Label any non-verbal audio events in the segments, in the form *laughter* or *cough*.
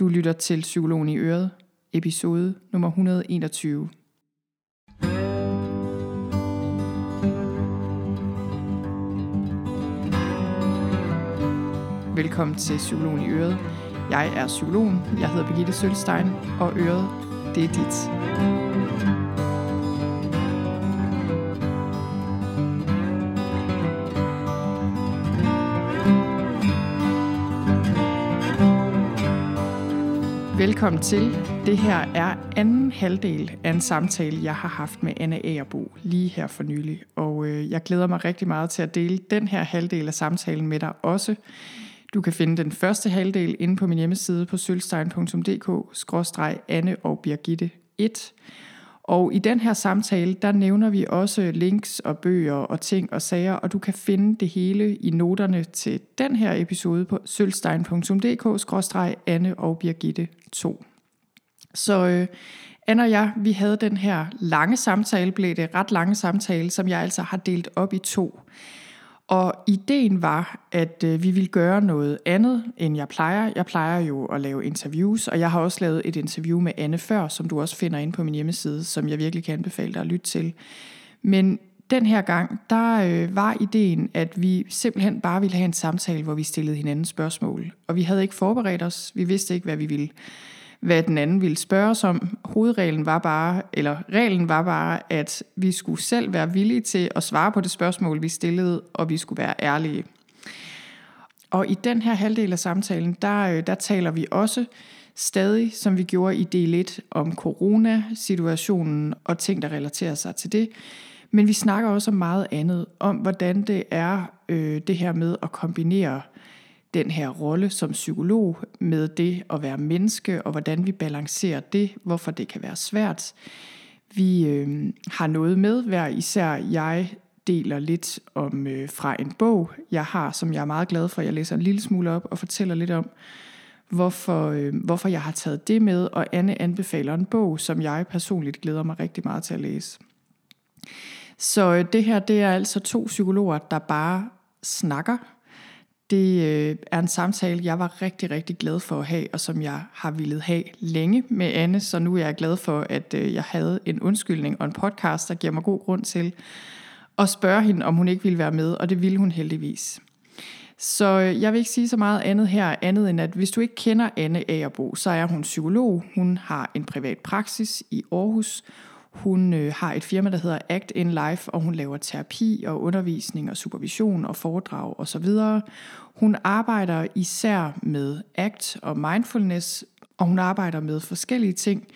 Du lytter til Psykologen i Øret, episode nummer 121. Velkommen til Psykologen i Øret. Jeg er psykologen, jeg hedder Birgitte Sølstein, og Øret, det er dit. Velkommen til. Det her er anden halvdel af en samtale, jeg har haft med Anna Agerbo lige her for nylig. Og øh, jeg glæder mig rigtig meget til at dele den her halvdel af samtalen med dig også. Du kan finde den første halvdel inde på min hjemmeside på sølvstein.dk-anne og Birgitte 1. Og i den her samtale, der nævner vi også links og bøger og ting og sager, og du kan finde det hele i noterne til den her episode på sølvstein.dk-anne og Birgitte 2. Så øh, Anne og jeg, vi havde den her lange samtale, blev det ret lange samtale, som jeg altså har delt op i to. Og ideen var, at øh, vi ville gøre noget andet, end jeg plejer. Jeg plejer jo at lave interviews, og jeg har også lavet et interview med Anne før, som du også finder inde på min hjemmeside, som jeg virkelig kan anbefale dig at lytte til. Men den her gang, der øh, var ideen, at vi simpelthen bare ville have en samtale, hvor vi stillede hinanden spørgsmål. Og vi havde ikke forberedt os, vi vidste ikke, hvad vi ville hvad den anden ville spørge os om. Hovedreglen var bare, eller reglen var bare, at vi skulle selv være villige til at svare på det spørgsmål, vi stillede, og vi skulle være ærlige. Og i den her halvdel af samtalen, der, øh, der taler vi også stadig, som vi gjorde i del 1, om corona-situationen og ting, der relaterer sig til det. Men vi snakker også om meget andet, om hvordan det er øh, det her med at kombinere den her rolle som psykolog med det at være menneske, og hvordan vi balancerer det, hvorfor det kan være svært. Vi øh, har noget med hver især. Jeg deler lidt om øh, fra en bog, jeg har, som jeg er meget glad for. Jeg læser en lille smule op og fortæller lidt om, hvorfor, øh, hvorfor jeg har taget det med, og Anne anbefaler en bog, som jeg personligt glæder mig rigtig meget til at læse. Så øh, det her, det er altså to psykologer, der bare snakker det øh, er en samtale, jeg var rigtig, rigtig glad for at have, og som jeg har ville have længe med Anne, så nu er jeg glad for, at øh, jeg havde en undskyldning og en podcast, der giver mig god grund til at spørge hende, om hun ikke ville være med, og det ville hun heldigvis. Så øh, jeg vil ikke sige så meget andet her, andet end at hvis du ikke kender Anne Agerbo, så er hun psykolog. Hun har en privat praksis i Aarhus. Hun øh, har et firma, der hedder Act in Life, og hun laver terapi og undervisning og supervision og foredrag osv. Hun arbejder især med ACT og mindfulness, og hun arbejder med forskellige ting.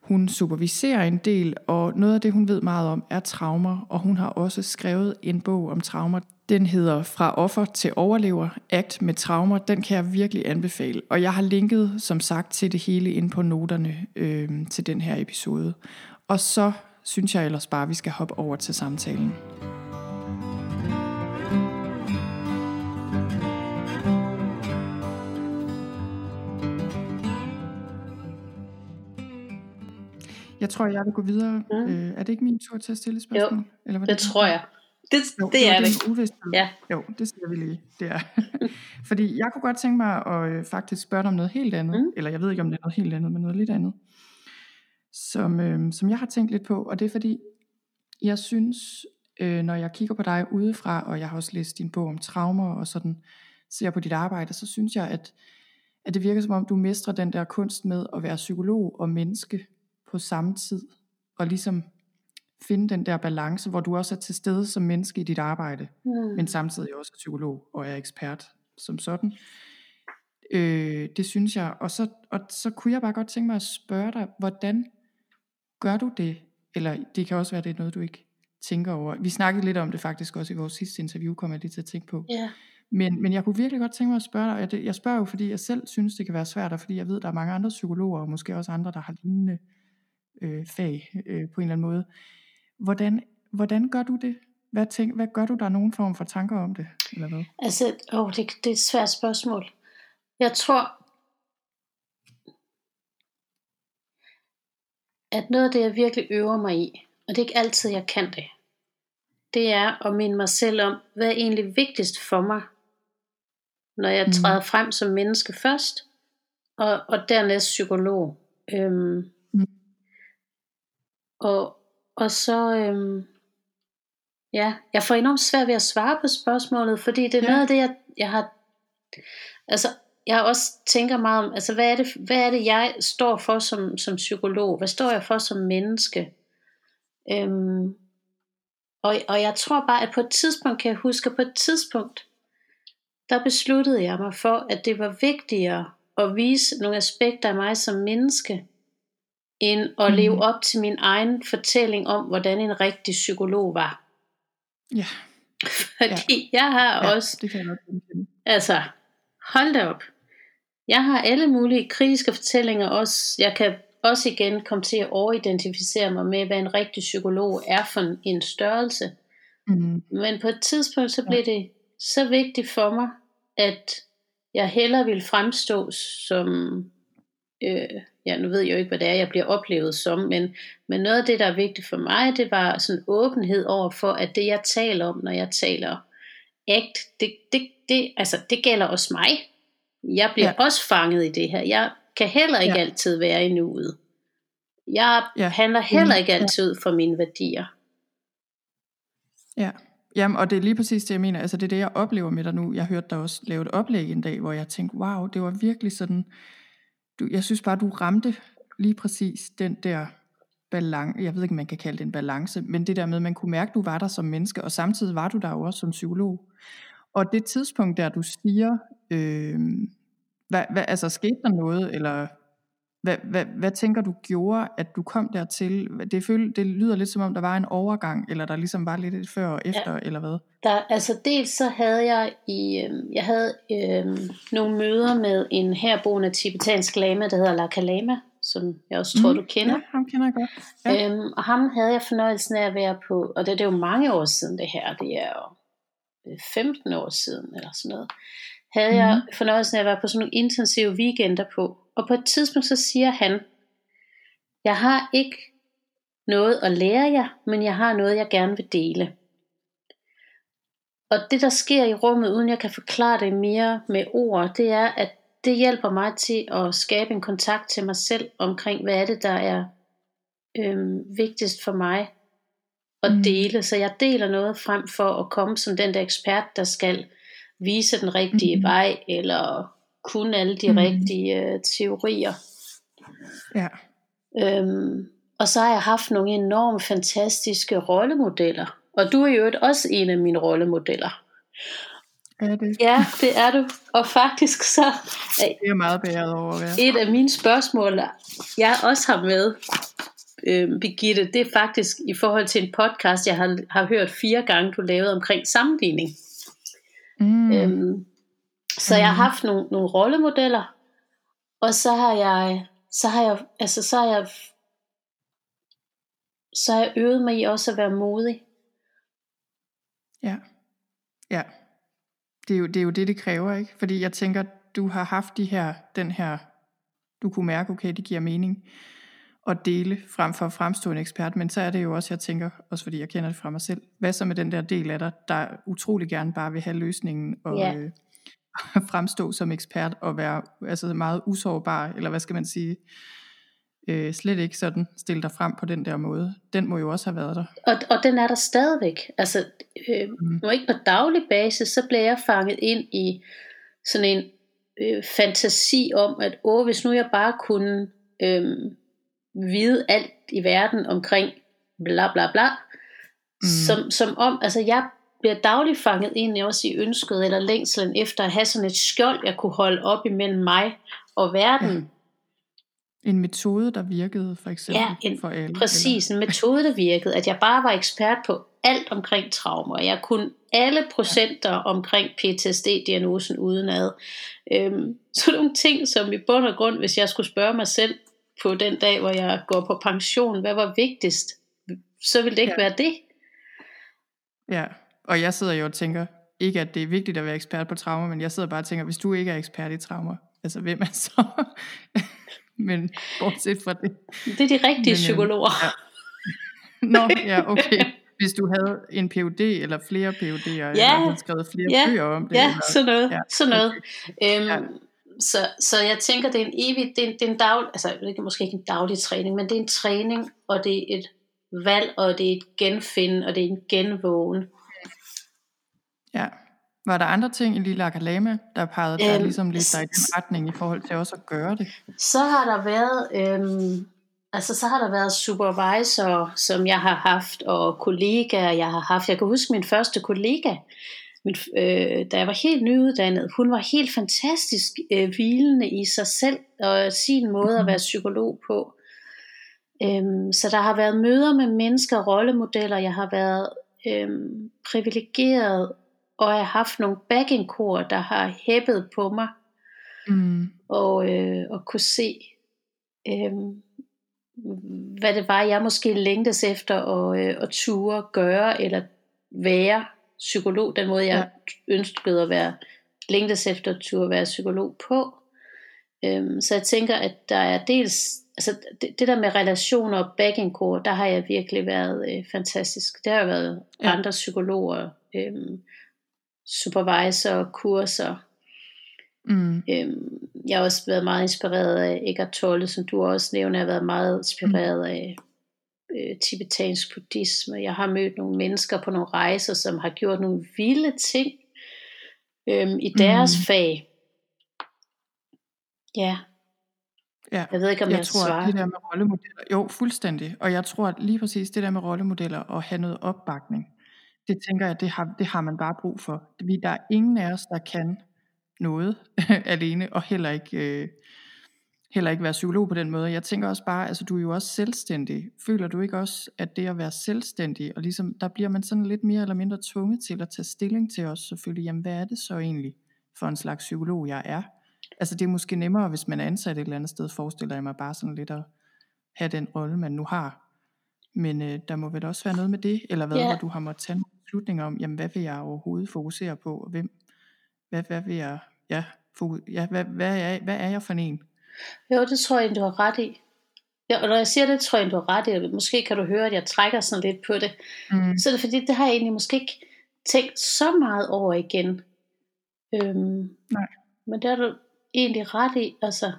Hun superviserer en del, og noget af det, hun ved meget om, er traumer, og hun har også skrevet en bog om traumer. Den hedder Fra offer til overlever, Akt med traumer. Den kan jeg virkelig anbefale. Og jeg har linket, som sagt, til det hele ind på noterne øh, til den her episode. Og så synes jeg ellers bare, at vi skal hoppe over til samtalen. Jeg tror, jeg vil gå videre. Mm. Øh, er det ikke min tur til at stille spørgsmål? Jo, Eller hvad det, det tror jeg. Det, jo, det er det. Det Ja. Jo, det siger vi lige. Det er. *laughs* Fordi jeg kunne godt tænke mig at øh, faktisk spørge dig om noget helt andet. Mm. Eller jeg ved ikke, om det er noget helt andet, men noget lidt andet som, øh, som jeg har tænkt lidt på, og det er fordi, jeg synes, øh, når jeg kigger på dig udefra, og jeg har også læst din bog om traumer, og sådan ser på dit arbejde, så synes jeg, at, at det virker som om, du mestrer den der kunst med at være psykolog og menneske på samme tid, og ligesom finde den der balance, hvor du også er til stede som menneske i dit arbejde, mm. men samtidig også er psykolog og er ekspert som sådan. Øh, det synes jeg, og så, og så kunne jeg bare godt tænke mig at spørge dig, hvordan Gør du det? Eller det kan også være, det er noget, du ikke tænker over. Vi snakkede lidt om det faktisk også i vores sidste interview, kom jeg lige til at tænke på. Ja. Men, men jeg kunne virkelig godt tænke mig at spørge dig, jeg spørger jo, fordi jeg selv synes, det kan være svært, og fordi jeg ved, der er mange andre psykologer, og måske også andre, der har lignende øh, fag øh, på en eller anden måde. Hvordan, hvordan gør du det? Hvad, tænk, hvad gør du, der er nogen form for tanker om det? Eller hvad? Altså, åh, det, det er et svært spørgsmål. Jeg tror, at noget af det, jeg virkelig øver mig i, og det er ikke altid, jeg kan det, det er at minde mig selv om, hvad er egentlig vigtigst for mig, når jeg mm. træder frem som menneske først, og, og dernæst psykolog. Øhm, Mm. og, og så, øhm, ja, jeg får enormt svært ved at svare på spørgsmålet, fordi det er Ja. noget af det, jeg, jeg har, altså, jeg også tænker meget om, altså, hvad er det, hvad er det jeg står for som, som psykolog? Hvad står jeg for som menneske? Øhm, og, og jeg tror bare, at på et tidspunkt, kan jeg huske, at på et tidspunkt, der besluttede jeg mig for, at det var vigtigere at vise nogle aspekter af mig som menneske, end at Mhm. leve op til min egen fortælling om, hvordan en rigtig psykolog var. Ja, *laughs* Fordi jeg har ja også, det kan jeg genkende. altså, hold da op. Jeg har alle mulige kritiske fortællinger også. Jeg kan også igen komme til at overidentificere mig med, hvad en rigtig psykolog er for en- en størrelse. Mm. Men på et tidspunkt, så blev det så vigtigt for mig, at jeg hellere ville fremstå som, øh, ja nu ved jeg jo ikke, hvad det er, jeg bliver oplevet som, men, men noget af det, der er vigtigt for mig, det var sådan åbenhed over for, at det jeg taler om, når jeg taler act, det, det, det, altså, det gælder også mig. Jeg bliver Ja. også fanget i det her. Jeg kan heller ikke Ja. altid være i nuet. Jeg Ja. handler heller ikke Ja. altid ud fra mine værdier. Ja, Jamen, og det er lige præcis det, jeg mener. Altså, det er det, jeg oplever med dig nu. Jeg hørte dig også lave et oplæg en dag, hvor jeg tænkte, wow, det var virkelig sådan... Du, jeg synes bare, du ramte lige præcis den der balance. Jeg ved ikke, man kan kalde det en balance, men det der med, at man kunne mærke, at du var der som menneske, og samtidig var du der jo også som psykolog. Og det tidspunkt der, du siger, øh, hvad, hvad, altså skete der noget, eller hvad, hvad, hvad tænker du gjorde, at du kom dertil? Det, føl, det lyder lidt som om, der var en overgang, eller der ligesom var lidt før og efter, ja. eller hvad? Der, altså dels så havde jeg i, øh, jeg havde øh, nogle møder med en herboende tibetansk lama, der hedder Laka Lama, som jeg også tror, Mm, du kender. Ja, ham kender jeg godt. Ja. Øhm, og ham havde jeg fornøjelsen af at være på, og det, det er jo mange år siden det her, det er jo 15 år siden eller sådan noget, havde mm. jeg fornøjelsen af at være på sådan nogle intensive weekender på. Og på et tidspunkt så siger han, jeg har ikke noget at lære jer, men jeg har noget, jeg gerne vil dele. Og det, der sker i rummet, uden jeg kan forklare det mere med ord, det er, at det hjælper mig til at skabe en kontakt til mig selv omkring, hvad er det, der er øhm, vigtigst for mig at Mm. dele. Så jeg deler noget frem for at komme som den der ekspert, der skal vise den rigtige Mhm. vej, eller kunne alle de Mhm. rigtige øh, teorier. Ja. Øhm, og så har jeg haft nogle enormt fantastiske rollemodeller. Og du er jo også en af mine rollemodeller. ja, det, Ja, det er du. Og faktisk så er det er meget beæret over være. et af mine spørgsmål, jeg også har med, øh, Birgitte, det er faktisk i forhold til en podcast, jeg har, har hørt fire gange, du lavede omkring sammenligning. Mm. Øhm, så jeg har haft nogle, nogle rollemodeller, og så har jeg, så har jeg, altså så har jeg, så har jeg øvet mig i også at være modig. Ja. Ja. Det er, jo, det er jo det, det kræver, ikke? Fordi jeg tænker, du har haft de her, den her, du kunne mærke, okay, det giver mening at dele frem for at fremstå en ekspert, men så er det jo også, jeg tænker, også fordi jeg kender det fra mig selv, hvad så med den der del af dig, der utrolig gerne bare vil have løsningen og Ja. øh, *laughs* fremstå som ekspert og være altså meget usårbar, eller hvad skal man sige, øh, slet ikke sådan stille dig frem på den der måde. Den må jo også have været der. Og, og den er der stadigvæk. Altså, øh, Mm. nu ikke på daglig basis, så bliver jeg fanget ind i sådan en øh, fantasi om, at åh, hvis nu jeg bare kunne øh, vide alt i verden omkring bla bla bla, mm. som, som om, altså jeg bliver dagligt fanget ind også i ønsket eller længslen efter at have sådan et skjold, jeg kunne holde op imellem mig og verden. Ja. En metode, der virkede for eksempel Ja, en, for alle. præcis. En metode, der virkede. At jeg bare var ekspert på alt omkring traumer. Jeg kunne alle procenter ja. omkring PTSD-diagnosen udenad. Øhm, så nogle ting, som i bund og grund, hvis jeg skulle spørge mig selv på den dag, hvor jeg går på pension, hvad var vigtigst, så ville det ikke ja. være det. Ja, og jeg sidder jo og tænker, ikke at det er vigtigt at være ekspert på traumer, men jeg sidder bare og tænker, hvis du ikke er ekspert i traumer, altså hvem er så? *laughs* men bortset fra det. Det er de rigtige men, psykologer. Ja. Nå, ja, okay. Hvis du havde en PhD eller flere PhD'er, Ja. eller havde skrevet flere Ja. bøger om det. Ja, eller, sådan noget. Ja. Sådan noget. Okay. Øhm, Ja. Så, så jeg tænker, det er en evig, det er, det er en dag, altså det er måske ikke en daglig træning, men det er en træning, og det er et valg, og det er et genfinde, og det er en genvågen. Ja. Var der andre ting i Lille Akalama, der pegede der Øhm, ligesom lidt dig i den retning i forhold til også at gøre det? Så har der været, øhm, altså så har der været supervisor, som jeg har haft, og kollegaer, jeg har haft. Jeg kan huske min første kollega, min, øh, da jeg var helt nyuddannet. Hun var helt fantastisk øh, hvilende i sig selv og sin måde at være psykolog på. Øhm, så der har været møder med mennesker, rollemodeller. Jeg har været øhm, privilegeret, og jeg har haft nogle backingkor, der har hæppet på mig Mm. og, øh, og kunne se, øh, hvad det var, jeg måske længtes efter at, øh, at ture gøre, eller være psykolog, den måde jeg ja. ønskede at være, længtes efter at være psykolog på. Øhm, så jeg tænker, at der er dels, altså det, det der med relationer og backingcore, der har jeg virkelig været øh, fantastisk. Der har været Ja. andre psykologer, øh, supervisor, kurser, Mm. Øhm, jeg har også været meget inspireret af Eckhart Tolle, som du også nævner. Jeg har været meget inspireret af øh, tibetansk buddhisme. Jeg har mødt nogle mennesker på nogle rejser, som har gjort nogle vilde ting øhm, i deres Mm. fag. Ja, Ja. jeg ved ikke, om jeg jeg, tror, svarer. det der med rollemodeller, jo, fuldstændig. Og jeg tror, at lige præcis det der med rollemodeller og have noget opbakning, det tænker jeg, det har, det har man bare brug for. Vi, der er ingen af os, der kan noget *laughs* alene, og heller ikke, øh, heller ikke være psykolog på den måde. Jeg tænker også bare, altså du er jo også selvstændig. Føler du ikke også, at det at være selvstændig, og ligesom, der bliver man sådan lidt mere eller mindre tvunget til at tage stilling til os selvfølgelig, jamen hvad er det så egentlig for en slags psykolog, jeg er? Altså det er måske nemmere, hvis man er ansat et eller andet sted, forestiller jeg mig bare sådan lidt at have den rolle, man nu har. Men øh, der må vel også være noget med det, eller hvad, Ja. hvor du har måttet tage nogle beslutninger om, jamen hvad vil jeg overhovedet fokusere på, og hvem, hvad, hvad vil jeg, ja, foku- ja hvad, hvad, er, hvad er jeg for en? Jo, det tror jeg, du har ret i. Ja, og når jeg siger det, tror jeg, du har ret i. og Måske kan du høre, at jeg trækker sådan lidt på det. Mm. Så er det fordi, det har jeg egentlig måske ikke tænkt så meget over igen. Øhm, Nej. Men der er du egentlig ret i, altså,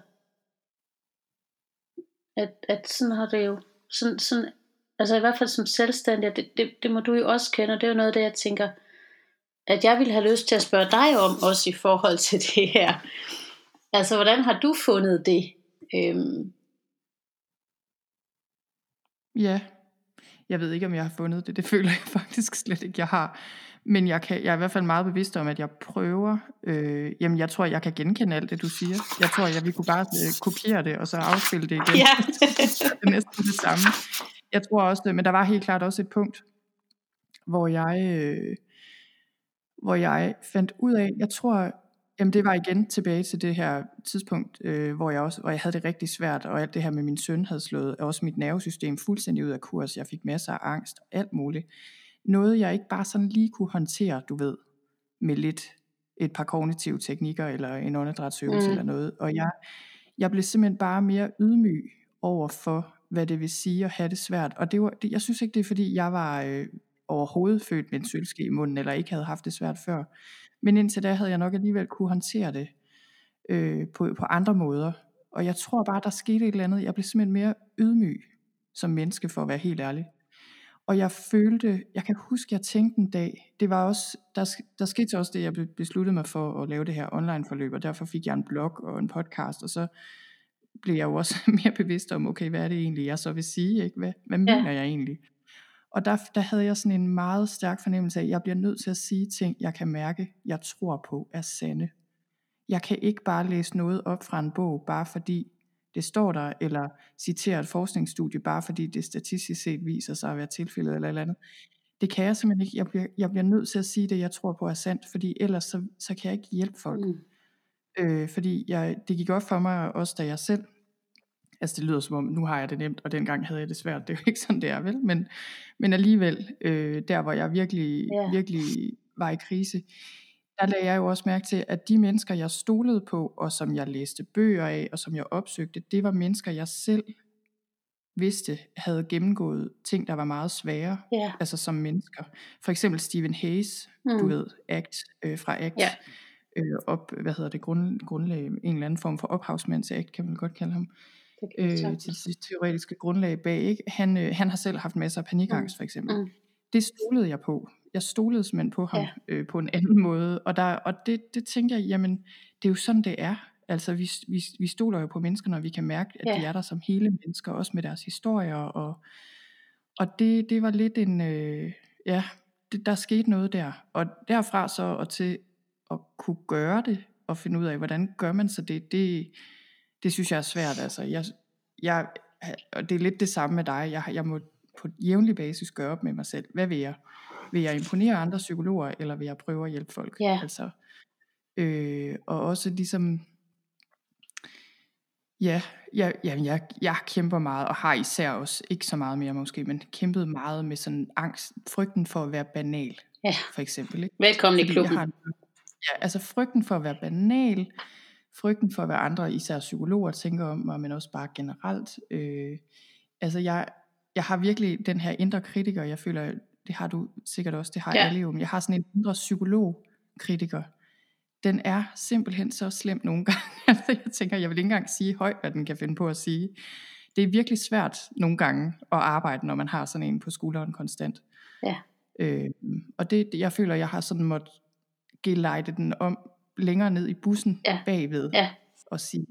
at, at sådan har det jo, sådan, sådan, altså i hvert fald som selvstændig, det, det, det må du jo også kende, og det er jo noget af det, jeg tænker, at jeg ville have lyst til at spørge dig om, også i forhold til det her. Altså, hvordan har du fundet det? Øhm, Ja, jeg ved ikke, om jeg har fundet det. Det *laughs* føler jeg faktisk slet ikke, jeg har. Men jeg, kan, jeg er i hvert fald meget bevidst om, at jeg prøver. Øh, jamen, jeg tror, jeg kan genkende alt det, du siger. Jeg tror, jeg vi kunne bare øh, kopiere det, og så afspille det igen. ja. *laughs* det er næsten det samme. Jeg tror også, men der var helt klart også et punkt, hvor jeg, øh, hvor jeg fandt ud af, jeg tror, jamen det var igen tilbage til det her tidspunkt, øh, hvor jeg også, hvor jeg havde det rigtig svært, og alt det her med min søn havde slået også mit nervesystem fuldstændig ud af kurs. Jeg fik masser af angst og alt muligt. Noget jeg ikke bare sådan lige kunne håndtere, du ved, med lidt et par kognitive teknikker, eller en åndedrætsøvelse Mm. eller noget. Og jeg, jeg blev simpelthen bare mere ydmyg over for, hvad det vil sige at have det svært. Og det var, det, jeg synes ikke, det er fordi, jeg var øh, overhovedet født med en sølvske i munden, eller ikke havde haft det svært før. Men indtil da havde jeg nok alligevel kunne håndtere det øh, på, på andre måder. Og jeg tror bare, der skete et eller andet. Jeg blev simpelthen mere ydmyg som menneske, for at være helt ærlig. Og jeg følte, jeg kan huske, jeg tænkte en dag, det var også, der, der skete også det, jeg be- besluttede mig for at lave det her online forløb, og derfor fik jeg en blog og en podcast, og så blev jeg jo også *laughs* mere bevidst om, okay, hvad er det egentlig, jeg så vil sige, ikke? Hvad, hvad Ja. mener jeg egentlig? Og der, der havde jeg sådan en meget stærk fornemmelse af, at jeg bliver nødt til at sige ting, jeg kan mærke, jeg tror på er sande. Jeg kan ikke bare læse noget op fra en bog, bare fordi det står der, eller citere et forskningsstudie, bare fordi det statistisk set viser sig at være tilfældet eller et eller andet. Det kan jeg simpelthen ikke. Jeg bliver, jeg bliver nødt til at sige det, jeg tror på er sandt, fordi ellers så, så kan jeg ikke hjælpe folk. Mm. Øh, fordi jeg, det gik op for mig også, da jeg selv, altså det lyder som om, nu har jeg det nemt, og dengang havde jeg det svært, det er jo ikke sådan det er, vel? Men, men alligevel, øh, der hvor jeg virkelig, Ja. virkelig var i krise, der lagde jeg jo også mærke til, at de mennesker, jeg stolede på, og som jeg læste bøger af, og som jeg opsøgte, det var mennesker, jeg selv vidste havde gennemgået ting, der var meget svære, Ja. altså som mennesker. For eksempel Stephen Hayes, Mm. du ved, ACT, øh, fra ACT, Ja. øh, op, hvad hedder det, grund, grundlag, en eller anden form for ophavsmandsagt, kan man godt kalde ham, øh, til det teoretiske grundlag bag. Ikke? Han, øh, han har selv haft masser af panikangst, mm. for eksempel. Mm. Det stolede jeg på. Jeg stolede simpelthen på ham ja. øh, på en anden måde. Og, der, og det, det tænkte jeg, jamen, det er jo sådan, det er. Altså, vi, vi, vi stoler jo på mennesker, når vi kan mærke, at ja. de er der som hele mennesker, også med deres historier. Og, og det, det var lidt en, øh, ja, det, der skete noget der. Og derfra så og til at kunne gøre det, og finde ud af, hvordan gør man så det, det, det synes jeg er svært. Altså, jeg, jeg, og det er lidt det samme med dig. Jeg, jeg må på jævnlig basis gøre op med mig selv. Hvad vil jeg? Vil jeg imponere andre psykologer, eller vil jeg prøve at hjælpe folk? Ja. Altså, øh, og også ligesom, ja, jeg, ja, jeg, jeg kæmper meget, og har især også, ikke så meget mere måske, men kæmpet meget med sådan angst, frygten for at være banal, ja. for eksempel. Ikke? Velkommen Fordi i klubben. Har, ja, altså frygten for at være banal, frygten for, hvad andre, især psykologer, tænker om mig, men også bare generelt. Øh, altså jeg, jeg har virkelig den her indre kritiker, jeg føler, det har du sikkert også, det har ja. alle jo, jeg har sådan en indre psykolog-kritiker. Den er simpelthen så slem nogle *laughs* gange, altså jeg tænker, jeg vil ikke engang sige højt, hvad den kan finde på at sige. Det er virkelig svært nogle gange at arbejde, når man har sådan en på skulderen konstant. Ja. Øh, og det, jeg føler, jeg har sådan måttet gelejte den om længere ned i bussen ja. bagved, ja. og sige,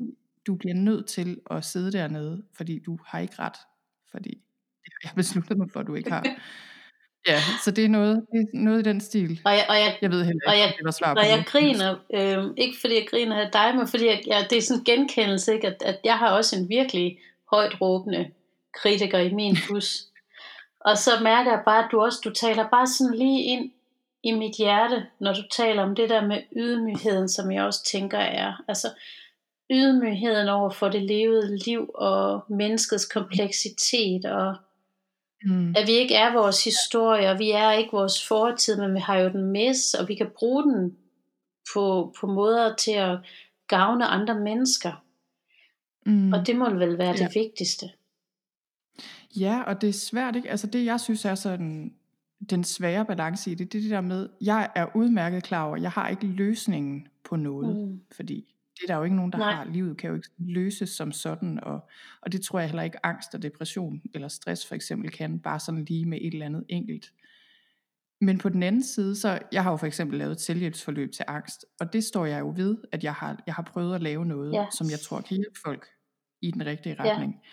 du bliver nødt til at sidde dernede, fordi du har ikke ret, fordi jeg har besluttet mig for, at du ikke har. *laughs* Ja, så det er noget, det er noget i den stil. Og jeg, og jeg, jeg ved heller ikke, og jeg, det var svar på og jeg det. griner, øh, ikke fordi jeg griner af dig, men fordi jeg, jeg, det er sådan en genkendelse, ikke? At, at jeg har også en virkelig højt råbende kritiker i min bus. *laughs* og så mærker jeg bare, at du også, du taler bare sådan lige ind i mit hjerte, når du taler om det der med ydmygheden, som jeg også tænker er, altså ydmygheden over for det levede liv og menneskets kompleksitet og mm. at vi ikke er vores historie, og vi er ikke vores fortid, men vi har jo den med og vi kan bruge den på, på måder til at gavne andre mennesker. Mm. Og det må vel være ja. det vigtigste. Ja, og det er svært, ikke? Altså det, jeg synes er sådan den svære balance i det, det er det der med, jeg er udmærket klar over, jeg har ikke løsningen på noget, mm. fordi det er der jo ikke nogen, der Nej. har. Livet kan jo ikke løses som sådan, og, og det tror jeg heller ikke angst og depression eller stress for eksempel kan, bare sådan lige med et eller andet enkelt. Men på den anden side, så jeg har jo for eksempel lavet et selvhjælpsforløb til angst, og det står jeg jo ved, at jeg har, jeg har prøvet at lave noget, ja. som jeg tror kan hjælpe folk i den rigtige retning. Ja.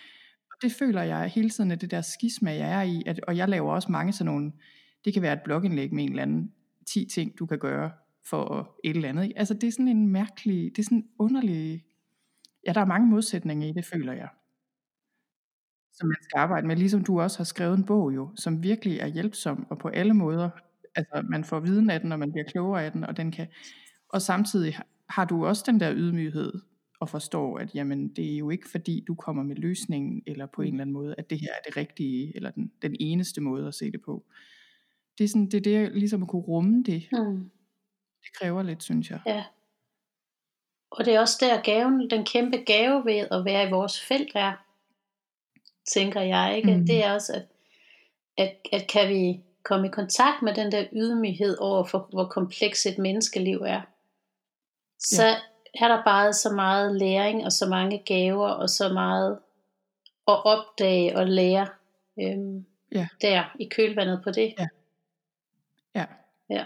Det føler jeg hele tiden, at det der skisma, jeg er i, at, og jeg laver også mange sådan nogle, det kan være et blogindlæg med en eller anden 10 ting, du kan gøre for et eller andet. Ikke? Altså det er sådan en mærkelig, det er sådan en underlig, ja der er mange modsætninger i det, føler jeg. Som man skal arbejde med, ligesom du også har skrevet en bog jo, som virkelig er hjælpsom, og på alle måder, altså man får viden af den, og man bliver klogere af den, og den kan, og samtidig har du også den der ydmyghed, og forstår, at jamen, det er jo ikke fordi, du kommer med løsningen, eller på en mm. eller anden måde, at det her er det rigtige, eller den, den eneste måde at se det på. Det er, sådan, det er det, ligesom at kunne rumme det. Mm. Det kræver lidt, synes jeg. Ja. Og det er også der gaven, den kæmpe gave ved at være i vores felt er, tænker jeg, ikke? Mm. Det er også, at, at, at kan vi komme i kontakt med den der ydmyghed over for, hvor kompleks et menneskeliv er, så ja. Er der bare så meget læring og så mange gaver og så meget at opdage og lære øhm, ja. der i kølvandet på det. Ja. Ja. Ja.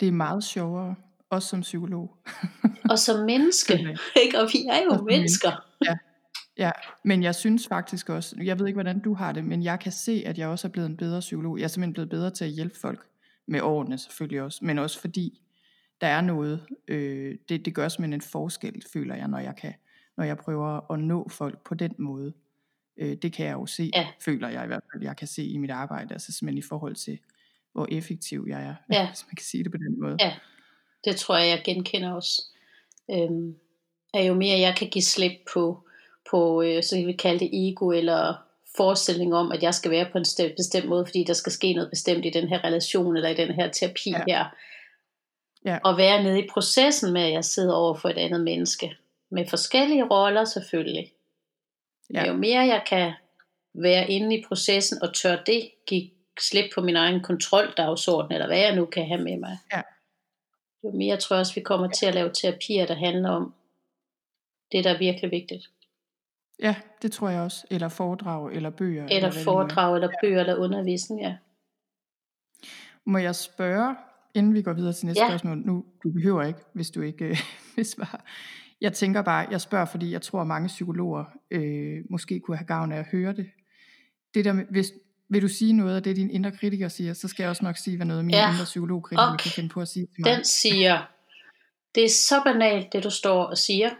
Det er meget sjovere, også som psykolog. og som menneske, *laughs* ikke? Og vi er jo mennesker. Ja. Ja, men jeg synes faktisk også, jeg ved ikke hvordan du har det, men jeg kan se, at jeg også er blevet en bedre psykolog. Jeg er simpelthen blevet bedre til at hjælpe folk med årene selvfølgelig også, men også fordi der er noget, øh, det, det gør simpelthen en forskel, føler jeg, når jeg kan, når jeg prøver at nå folk på den måde. Øh, det kan jeg jo se, ja. føler jeg i hvert fald, jeg kan se i mit arbejde, altså simpelthen i forhold til, hvor effektiv jeg er, ja. hvis man kan sige det på den måde. Ja, det tror jeg, jeg genkender også. Øhm, er jo mere jeg kan give slip på, på øh, så vi kalde det ego, eller forestilling om, at jeg skal være på en bestemt måde, fordi der skal ske noget bestemt i den her relation, eller i den her terapi ja. her. Ja. Og være nede i processen med, at jeg sidder over for et andet menneske. Med forskellige roller selvfølgelig. Ja. Jo mere jeg kan være inde i processen og tør det give slip på min egen kontroldagsorden, eller hvad jeg nu kan have med mig. Ja. jo mere tror jeg også, vi kommer til at lave terapier, der handler om det, der er virkelig vigtigt. Ja, det tror jeg også. Eller foredrag, eller bøger. Eller, eller foredrag, eller bøger, eller undervisning, ja. Må jeg spørge, inden vi går videre til næste ja. spørgsmål, nu du behøver ikke, hvis du ikke øh, *laughs* vil svare. Jeg tænker bare, jeg spørger, fordi jeg tror, at mange psykologer øh, måske kunne have gavn af at høre det. Det der med, hvis, vil du sige noget af det, din indre kritiker siger, så skal jeg også nok sige, hvad noget af min ja. indre psykologkritiker kan finde på at sige til mig. Den siger, det er så banalt, det du står og siger.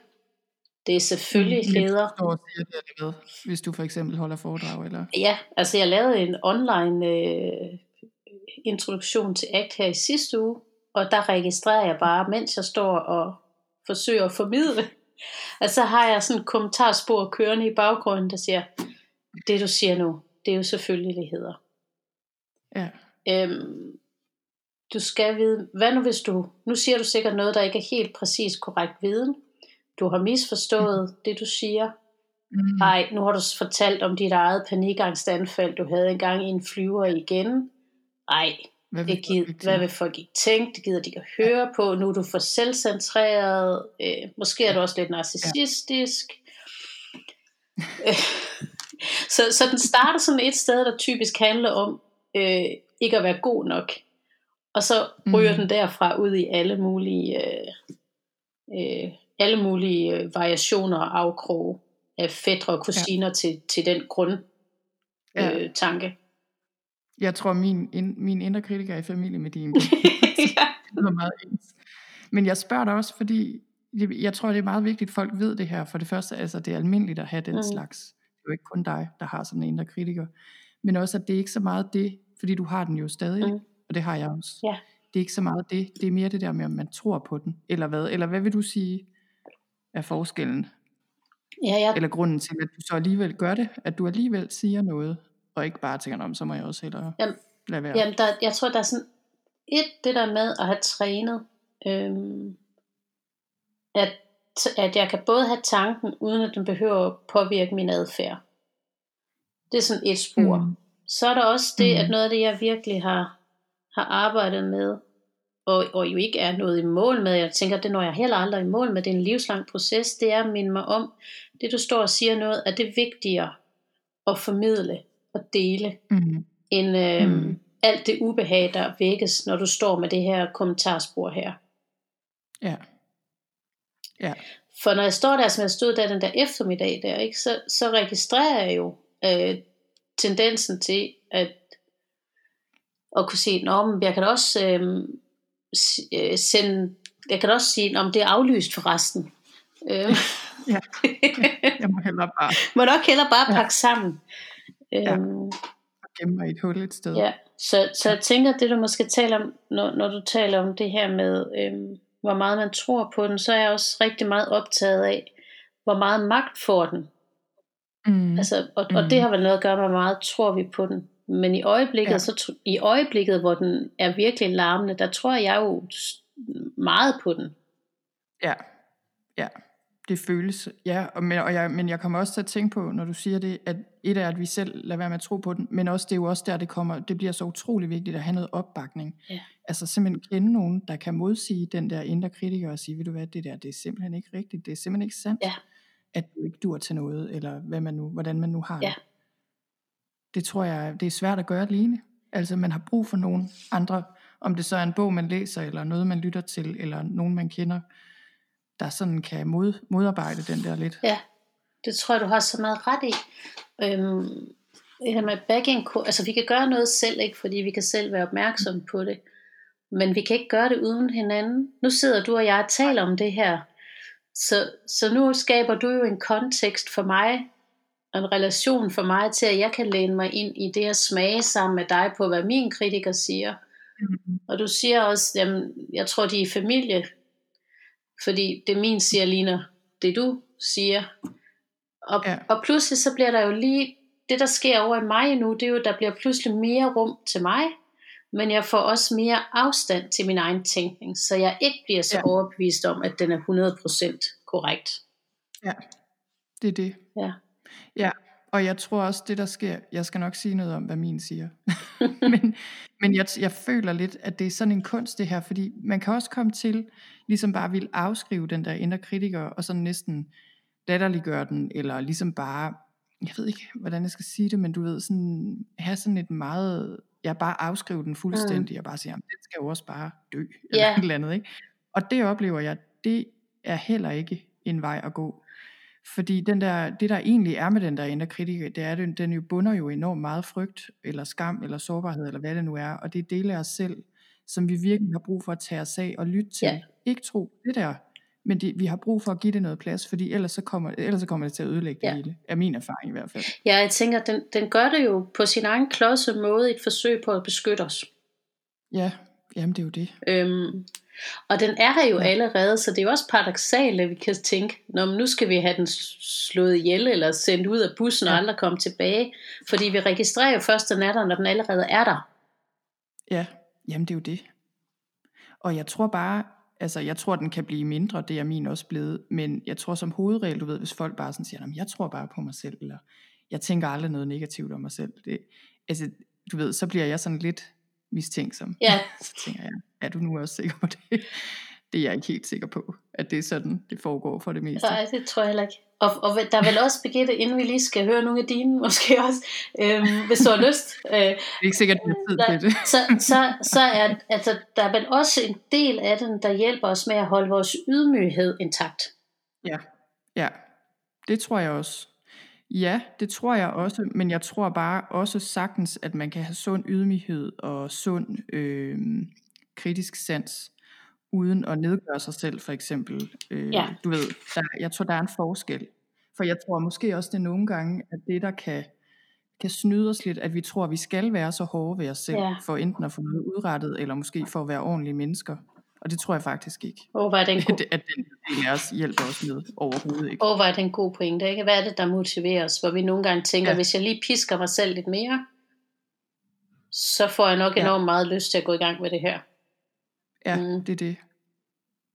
Det er selvfølgelig mm, leder. Siger det, hvis du for eksempel holder foredrag? Eller? Ja, altså jeg lavede en online øh, introduktion til ACT her i sidste uge, og der registrerer jeg bare, mens jeg står og forsøger at formidle, *laughs* at så har jeg sådan et kommentarspor kørende i baggrunden, der siger, det du siger nu, det er jo selvfølgeligheder. Ja. Øhm, du skal vide, hvad nu hvis du, nu siger du sikkert noget, der ikke er helt præcis korrekt viden, du har misforstået mm. det du siger, mm. ej, nu har du fortalt om dit eget panikangstanfald, du havde engang i en flyver igen, ej, hvad vil, det gider, hvad vil folk ikke tænke, det gider de ikke at høre ja. på, nu er du for selvcentreret, øh, måske er du også lidt narcissistisk, ja. *laughs* så, så den starter sådan et sted, der typisk handler om øh, ikke at være god nok. Og så ryger mm. den derfra ud i alle mulige, øh, øh, alle mulige øh, variationer og afkroge af fædre og kusiner ja. til, til den grund ja. øh, tanke. Jeg tror, min, in, min indre kritiker er i familie med din. *laughs* ja. det er meget ens. Men jeg spørger dig også, fordi jeg tror, det er meget vigtigt, at folk ved det her. For det første, altså det er almindeligt at have den mm. slags jo ikke kun dig, der har sådan en indre kritiker, men også at det er ikke så meget det, fordi du har den jo stadig, mm. og det har jeg også. Ja. Det er ikke så meget det, det er mere det der med, om man tror på den, eller hvad, eller hvad vil du sige er forskellen? Ja, ja. Eller grunden til, at du så alligevel gør det, at du alligevel siger noget, og ikke bare tænker, om så må jeg også hellere jamen, lade være. Jamen, der, jeg tror, der er sådan et, det der med at have trænet, øhm, at at jeg kan både have tanken, uden at den behøver at påvirke min adfærd. Det er sådan et spor. Mm. Så er der også det, mm. at noget af det, jeg virkelig har, har arbejdet med, og, og jo ikke er noget i mål med, jeg tænker, det når jeg heller aldrig i mål med, det er en livslang proces, det er at minde mig om, det du står og siger noget, at det er vigtigere at formidle og dele, mm. end øh, mm. alt det ubehag, der vækkes, når du står med det her kommentarspor her. Ja. Ja. For når jeg står der, som jeg stod der den der eftermiddag der, ikke, så, så registrerer jeg jo øh, tendensen til at, at kunne sige, at jeg kan også øh, øh, sende, jeg kan også sige, om det er aflyst for resten. Øh. *laughs* ja. Jeg må hellere bare. *laughs* må nok hellere bare pakke ja. sammen. Ja. Øhm, gemme mig i et hul et sted. Ja, så, så jeg tænker, det du måske taler om, når, når du taler om det her med, øhm, hvor meget man tror på den, så er jeg også rigtig meget optaget af, hvor meget magt får den. Mm. Altså, og, mm. og det har vel noget at gøre med, hvor meget tror vi på den. Men i øjeblikket, ja. så, i øjeblikket, hvor den er virkelig larmende, der tror jeg jo meget på den. Ja, ja det føles, ja, og, men, og jeg, men jeg kommer også til at tænke på, når du siger det, at et er, at vi selv lader være med at tro på den, men også det er jo også der, det kommer, det bliver så utrolig vigtigt at have noget opbakning. Ja. Altså simpelthen kende nogen, der kan modsige den der indre kritiker og sige, ved du hvad, det der, det er simpelthen ikke rigtigt, det er simpelthen ikke sandt, ja. at du ikke dur til noget, eller hvad man nu, hvordan man nu har ja. det. Det tror jeg, det er svært at gøre alene. Altså man har brug for nogen andre, om det så er en bog, man læser, eller noget, man lytter til, eller nogen, man kender, der sådan kan mod, modarbejde den der lidt. Ja, det tror jeg, du har så meget ret i. Øhm, det her med backing, altså vi kan gøre noget selv, ikke, fordi vi kan selv være opmærksomme på det, men vi kan ikke gøre det uden hinanden. Nu sidder du og jeg og taler om det her, så, så nu skaber du jo en kontekst for mig, en relation for mig til, at jeg kan læne mig ind i det at smage sammen med dig på, hvad min kritiker siger. Mm-hmm. Og du siger også, jamen, jeg tror, de er familie, fordi det min siger ligner det du siger. Og, ja. og pludselig så bliver der jo lige, det der sker over i mig nu, det er jo, der bliver pludselig mere rum til mig, men jeg får også mere afstand til min egen tænkning, så jeg ikke bliver så ja. overbevist om, at den er 100% korrekt. Ja, det er det. Ja. Ja, og jeg tror også, det der sker, jeg skal nok sige noget om, hvad min siger. *laughs* men men jeg, jeg føler lidt, at det er sådan en kunst det her, fordi man kan også komme til, ligesom bare vil afskrive den der indre kritiker, og sådan næsten latterliggøre den, eller ligesom bare, jeg ved ikke, hvordan jeg skal sige det, men du ved, sådan, have sådan et meget, jeg bare afskrive den fuldstændig, mm. og bare sige, jamen, den skal jo også bare dø, eller yeah. et eller andet, ikke? Og det oplever jeg, det er heller ikke en vej at gå. Fordi den der, det der egentlig er med den der indre kritiker, det er, den, den jo bunder jo enormt meget frygt, eller skam, eller sårbarhed, eller hvad det nu er. Og det er dele af os selv, som vi virkelig har brug for at tage os af og lytte til. Ja. Ikke tro det der, men det, vi har brug for at give det noget plads, fordi ellers så kommer, ellers så kommer det til at ødelægge ja. det hele. Er min erfaring i hvert fald. Ja, jeg tænker, den, den gør det jo på sin egen klodse måde et forsøg på at beskytte os. Ja, jamen det er jo det. Øhm, og den er her jo allerede, så det er jo også paradoxalt, at vi kan tænke, Nå, nu skal vi have den slået ihjel, eller sendt ud af bussen, ja. og aldrig komme tilbage. Fordi vi registrerer jo først den er der, når den allerede er der. Ja, jamen det er jo det. Og jeg tror bare, altså jeg tror, den kan blive mindre, det er min også blevet, men jeg tror som hovedregel, du ved, hvis folk bare sådan siger, jeg tror bare på mig selv, eller jeg tænker aldrig noget negativt om mig selv, det, altså du ved, så bliver jeg sådan lidt mistænksom. Ja. *laughs* Så tænker jeg, er du nu også sikker på det? *laughs* Det er jeg ikke helt sikker på, at det er sådan, det foregår for det meste. Nej, det tror jeg heller ikke. Og, og der er vel også, Birgitte, inden vi lige skal høre nogle af dine, *laughs* måske også, øhm, hvis du har lyst. Øh, det er ikke sikkert, at tid til det. så, så, så er altså, der er vel også en del af den, der hjælper os med at holde vores ydmyghed intakt. Ja, ja. Det tror jeg også. Ja, det tror jeg også, men jeg tror bare også sagtens, at man kan have sund ydmyghed og sund øh, kritisk sans, uden at nedgøre sig selv for eksempel. Øh, ja. Du ved, der, jeg tror, der er en forskel. For jeg tror måske også, det er nogle gange, at det, der kan, kan snyde os lidt, at vi tror, at vi skal være så hårde ved os selv, ja. for enten at få noget udrettet, eller måske for at være ordentlige mennesker. Og det tror jeg faktisk ikke. Var den *laughs* god... at den del af os hjælper os med overhovedet ikke. Åh, oh, var det en god pointe. Ikke? Hvad er det, der motiverer os? Hvor vi nogle gange tænker, ja. hvis jeg lige pisker mig selv lidt mere, så får jeg nok ja. enormt meget lyst til at gå i gang med det her. Ja, mm. det er det.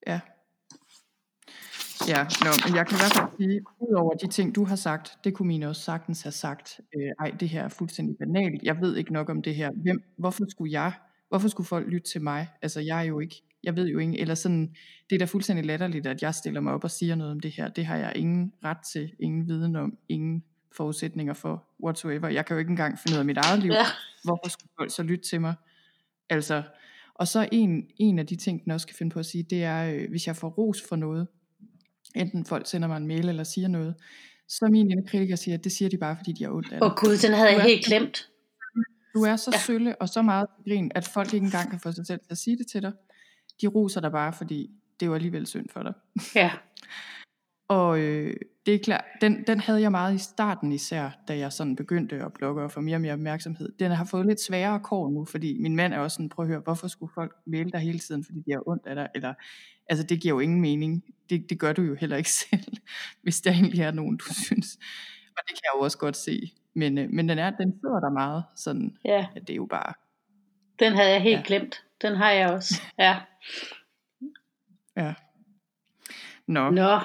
Ja. Ja, no, men jeg kan i hvert fald sige, udover de ting, du har sagt, det kunne mine også sagtens have sagt, øh, ej, det her er fuldstændig banalt, jeg ved ikke nok om det her, Hvem, hvorfor skulle jeg, hvorfor skulle folk lytte til mig? Altså, jeg er jo ikke jeg ved jo ikke, eller sådan, det er da fuldstændig latterligt, at jeg stiller mig op og siger noget om det her. Det har jeg ingen ret til, ingen viden om, ingen forudsætninger for whatsoever. Jeg kan jo ikke engang finde ud af mit eget liv. Ja. Hvorfor skulle folk så lytte til mig? Altså, og så en, en af de ting, den også kan finde på at sige, det er, øh, hvis jeg får ros for noget, enten folk sender mig en mail eller siger noget, så min ene kritiker siger, at det siger de bare, fordi de har ondt af Åh oh, gud, den havde jeg helt glemt. Du er så ja. sølle og så meget grin, at folk ikke engang kan få sig selv til at sige det til dig de roser dig bare, fordi det var alligevel synd for dig. Ja. *laughs* og øh, det er klart, den, den havde jeg meget i starten især, da jeg sådan begyndte at blogge og få mere og mere opmærksomhed. Den har fået lidt sværere kår nu, fordi min mand er også sådan, prøv at høre, hvorfor skulle folk male dig hele tiden, fordi de har ondt af dig? Eller, altså det giver jo ingen mening. Det, det gør du jo heller ikke *laughs* selv, hvis der egentlig er nogen, du synes. Og det kan jeg jo også godt se. Men, øh, men den, er, den sidder der meget, sådan, ja. at det er jo bare... Den havde jeg helt ja. glemt. Den har jeg også, ja. Ja. Nå. Nå.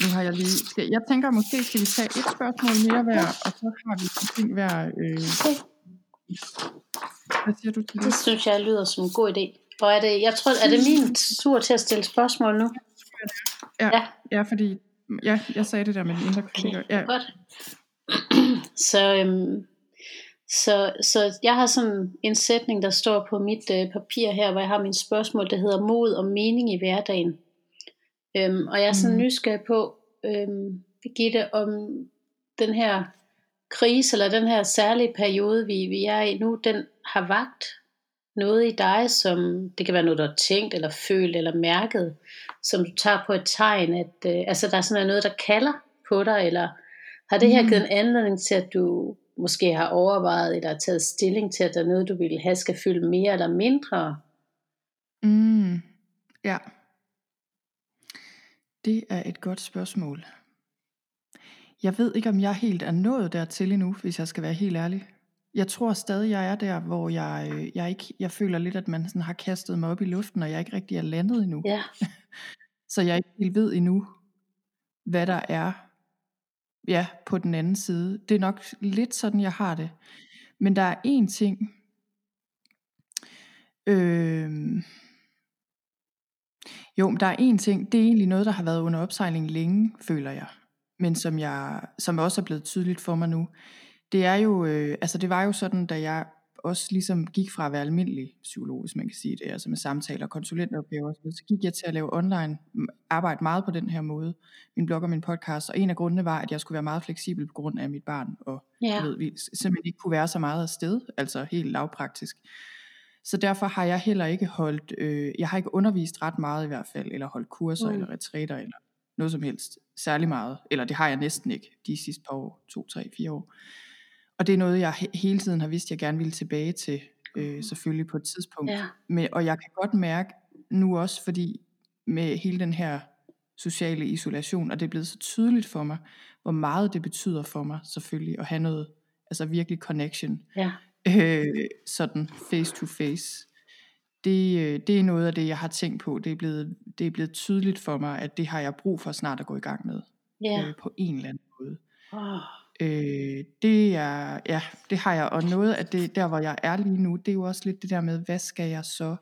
Nu har jeg lige... Jeg tænker, måske skal vi tage et spørgsmål mere hver, og så har vi ting hver... Øh... Okay. Hvad siger du til det? Det synes jeg lyder som en god idé. Og er det, jeg tror, er det min tur til at stille spørgsmål nu? Ja, ja. ja fordi ja, jeg sagde det der med den indre kritiker. Okay, ja. godt. *clears throat* Så øhm, så, så jeg har sådan en sætning, der står på mit øh, papir her, hvor jeg har min spørgsmål, der hedder mod og mening i hverdagen. Øhm, og jeg er sådan mm. nysgerrig på, øhm, Birgitte, om den her krise, eller den her særlige periode, vi, vi er i nu, den har vagt noget i dig, som det kan være noget, du har tænkt, eller følt, eller mærket, som du tager på et tegn, at øh, altså, der er sådan noget, der kalder på dig, eller har det her mm. givet en anledning til, at du måske har overvejet eller taget stilling til, at der er noget, du vil have, skal fylde mere eller mindre? Mm, ja. Det er et godt spørgsmål. Jeg ved ikke, om jeg helt er nået dertil endnu, hvis jeg skal være helt ærlig. Jeg tror stadig, jeg er der, hvor jeg, øh, jeg, ikke, jeg føler lidt, at man sådan har kastet mig op i luften, og jeg ikke rigtig er landet endnu. Ja. *laughs* Så jeg ikke helt ved endnu, hvad der er ja, på den anden side. Det er nok lidt sådan, jeg har det. Men der er én ting, øh, jo, men der er én ting, det er egentlig noget, der har været under opsejling længe, føler jeg. Men som, jeg, som også er blevet tydeligt for mig nu. Det er jo, øh, altså det var jo sådan, da jeg også ligesom gik fra at være almindelig psykolog, hvis man kan sige det, altså med samtaler, konsulentopgaver osv., så gik jeg til at lave online arbejde meget på den her måde, min blog og min podcast, og en af grundene var, at jeg skulle være meget fleksibel på grund af mit barn, og ja. ved, vi simpelthen ikke kunne være så meget afsted, altså helt lavpraktisk. Så derfor har jeg heller ikke holdt, øh, jeg har ikke undervist ret meget i hvert fald, eller holdt kurser, mm. eller retræter, eller noget som helst, særlig meget, eller det har jeg næsten ikke, de sidste par år, to, tre, fire år. Og det er noget, jeg hele tiden har vidst, jeg gerne ville tilbage til, øh, selvfølgelig på et tidspunkt. Ja. Men, og jeg kan godt mærke nu også, fordi med hele den her sociale isolation, og det er blevet så tydeligt for mig, hvor meget det betyder for mig selvfølgelig, at have noget, altså virkelig connection, ja. øh, sådan face to face. Det, øh, det er noget af det, jeg har tænkt på. Det er, blevet, det er blevet tydeligt for mig, at det har jeg brug for snart at gå i gang med. Ja. Øh, på en eller anden måde. Oh. Øh, det er, ja, det har jeg, og noget af det, der hvor jeg er lige nu, det er jo også lidt det der med, hvad skal jeg så